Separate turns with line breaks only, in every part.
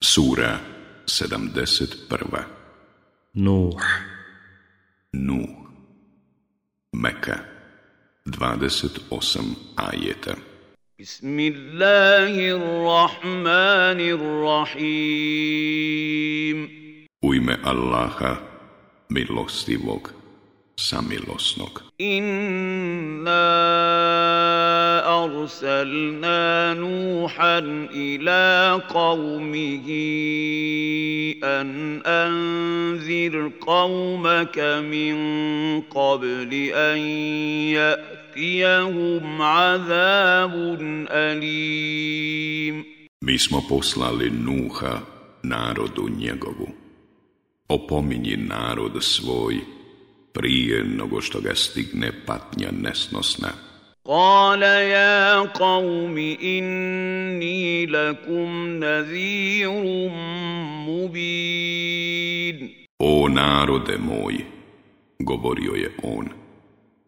Sura 71. Nuh. Nuh. Meka. 28 ajeta. Bismillahirrahmanirrahim. U ime Allaha, milostivog, samilosnog.
Inna أَرْسَلْنَا نُوحًا إِلَىٰ قَوْمِهِ أَنْ أنذر قَوْمَكَ من قَبْلِ أن يَأْتِيَهُمْ عَذَابٌ أَلِيمٌ
Mi smo poslali Nuha narodu njegovu. Opominji narod svoj prije nego što ga stigne patnja nesnosna.
قال يا قوم اني لكم نذير مبين
O narode moj, govorio je on,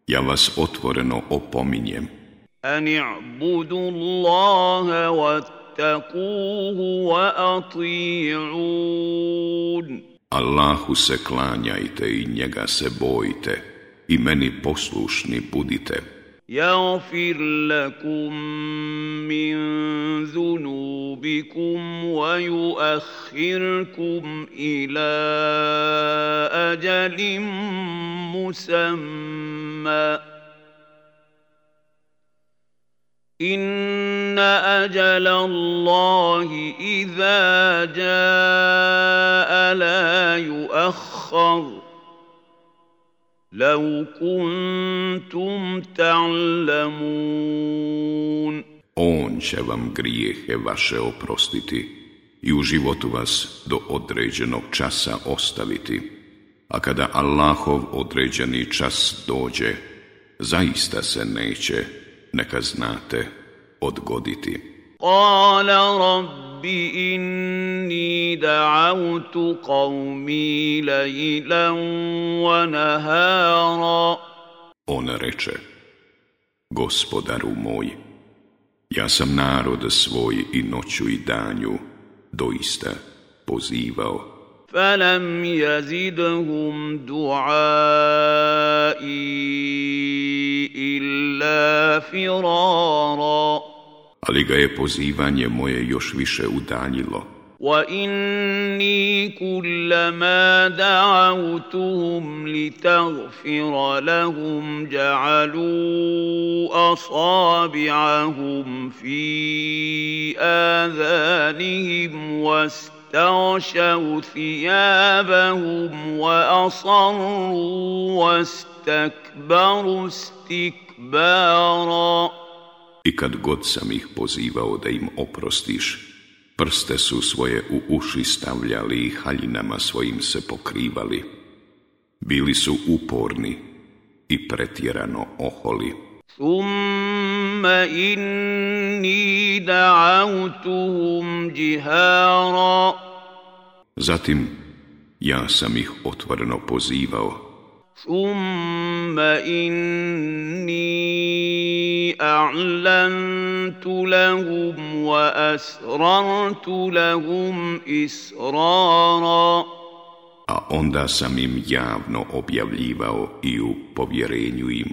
ja vas otvoreno opominjem.
An i'budu Allaha wattaquhu wa ati'un.
Allahu se klanjajte i njega se bojite i meni poslušni budite.
يغفر لكم من ذنوبكم ويؤخركم الى اجل مسمى ان اجل الله اذا جاء لا يؤخر لو kuntum ta'lamun
On će vam grijehe vaše oprostiti i u životu vas do određenog časa ostaviti. A kada Allahov određeni čas dođe, zaista se neće, neka znate, odgoditi.
Kala bi inni da'autu qawmi lajlan wa nahara.
On reče, gospodaru moj, ja sam narod svoj i noću i danju doista pozivao.
Falam jazidahum du'ai illa firara.
ali ga je pozivanje moje još više udaljilo.
واني كلما دعوتهم لتغفر لهم جعلوا اصابعهم في اذانهم واستغشوا ثيابهم واصروا واستكبروا استكبارا
I kad god sam ih pozivao da im oprostiš, prste su svoje u uši stavljali i haljinama svojim se pokrivali. Bili su uporni i pretjerano oholi.
Summa inni da'autuhum jihara.
Zatim ja sam ih otvoreno pozivao.
Summa inni أعلنت لهم وأسررت لهم إسرارا
A onda sam im javno objavljivao i u povjerenju im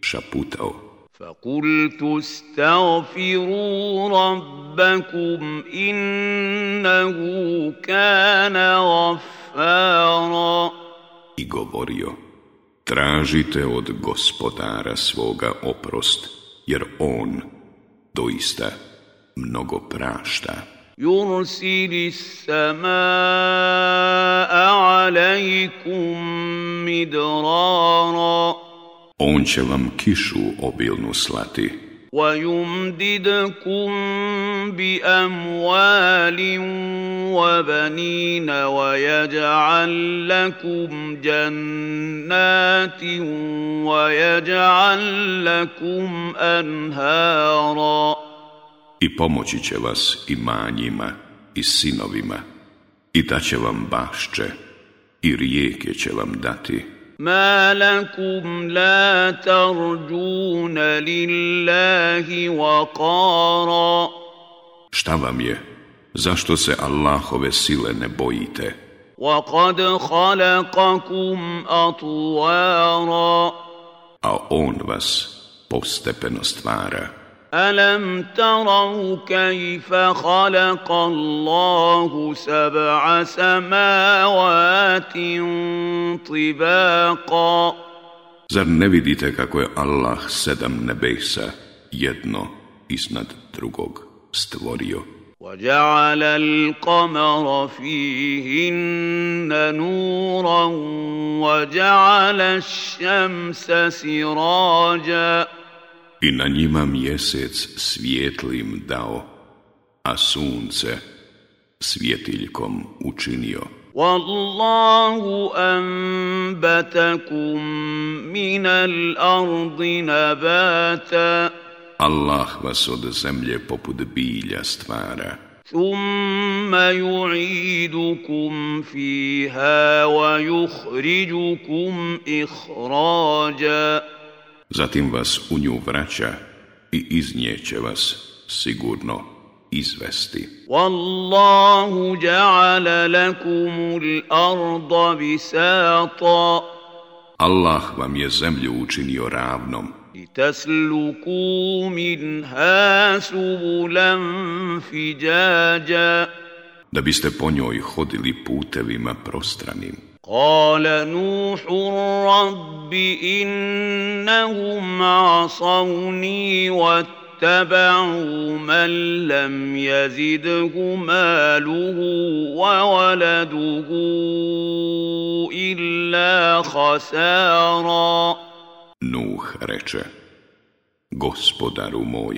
šaputao.
فَقُلْتُ اسْتَغْفِرُوا رَبَّكُمْ إِنَّهُ كَانَ غَفَّارًا
I govorio, tražite od gospodara svoga oprost, jer on doista mnogo prašta.
Yursili samaa alaikum midrara.
On će vam kišu obilnu slati.
ويمددكم بِأَمْوَالٍ وَبَنِينَ وَيَجْعَلْ لَكُمْ جَنَّاتٍ وَيَجْعَلْ لَكُمْ أَنْهَارًا
I pomoći će vas imanjima i sinovima i će vam bašće i rijeke će vam dati
ما لكم لا ترجون wa وقارا
Šta vam je? Zašto se Allahove sile ne bojite?
وَقَدْ خَلَقَكُمْ أَطْوَارًا
A On vas postepeno stvara.
ألم تروا كيف خلق الله سبع سماوات طباقا
Zar ne vidite kako je Allah sedam nebesa jedno iznad drugog stvorio?
وجعل القمر فيهن نورا وجعل الشمس سراجا
i na njima mjesec svijetlim dao, a sunce svjetiljkom učinio.
Wallahu anbatakum minal ardi nabata.
Allah vas od zemlje poput bilja stvara.
yu'idukum fiha wa yukhrijukum ikhraja
zatim vas u nju vraća i iz nje će vas sigurno izvesti. Wallahu ja'ala lakumul arda Allah vam je zemlju učinio ravnom. minha subulan fijaja. Da biste po njoj hodili putevima prostranim.
قال نوح رب إنهم عصوني واتبعوا من لم يزده ماله وولده إلا خسارا Nuh reče,
gospodaru moj,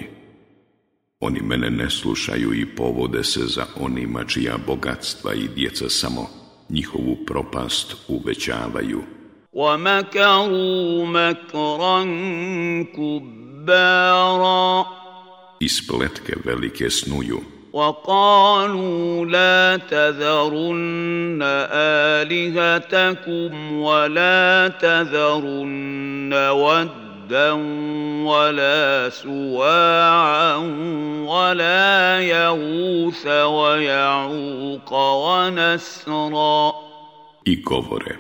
oni mene ne slušaju i povode se za onima čija bogatstva i djeca samo njihovu propast uvećavaju.
وَمَكَرُوا مَكْرًا كُبَّارًا
Ispletke velike snuju.
وقالوا لا تذرن آلهتكم ولا تذرن ود عبدا ولا سواعا ولا يغوث ويعوق ونسرا
I govore,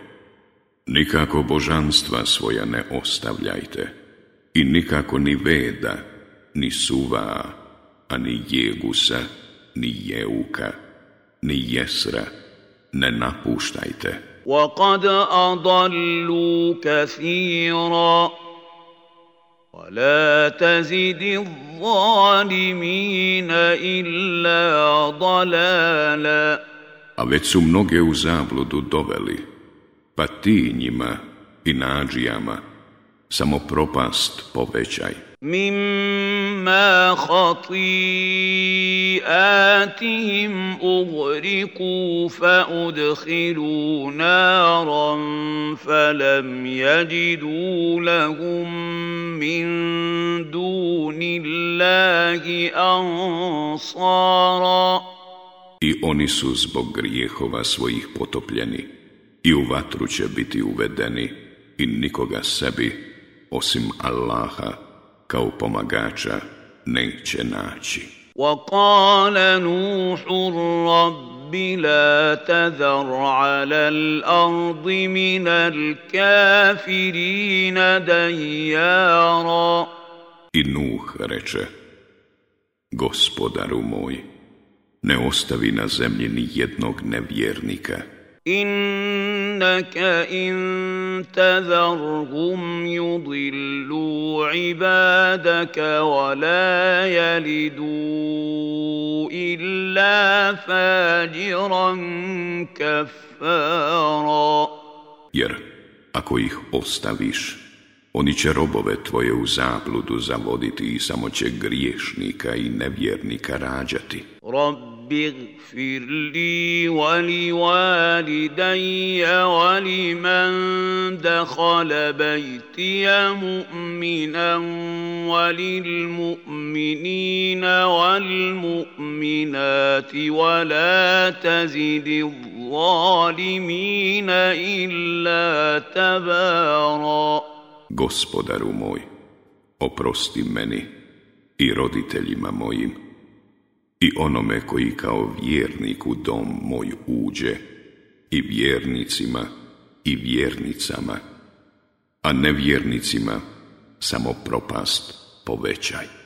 nikako božanstva svoja ne ostavljajte i nikako ni veda, ni suva a ni jegusa, ni jeuka, ni jesra ne napuštajte.
وَقَدْ أَضَلُّوا كَثِيرًا
ولا تزد الظالمين إلا ضلالا A već su mnoge u zabludu doveli, pa ti njima i nađijama samo propast povećaj.
Mimma hati'atihim ugriku fa udhilu naran falam yajidu lahum من دون الله
I oni su zbog grijehova svojih potopljeni i u vatru će biti uvedeni i nikoga sebi, osim Allaha, kao pomagača neće naći.
وَقَالَ نُوحُ الرَّبِّ رب لا تذر على الأرض من الكافرين ديارا I Nuh reče, gospodaru moj, ne
ostavi na zemlji ni jednog nevjernika.
إنك إن تذرهم يضلوا عبادك ولا يلدوا إلا فاجرا كفارا
Jer ako ih ostaviš, Oni će robove tvoje u zabludu zavoditi i samo će griješnika i nevjernika rađati.
Rabbi wali vali validaja vali man dahale bejtija mu'minan valil mu'minina vali, mu'minati vala tazidi zalimina illa tabara.
Gospodaru moj, oprosti meni i roditeljima mojim i onome koji kao vjerniku u dom moj uđe i vjernicima i vjernicama, a nevjernicima samo propast povećaj.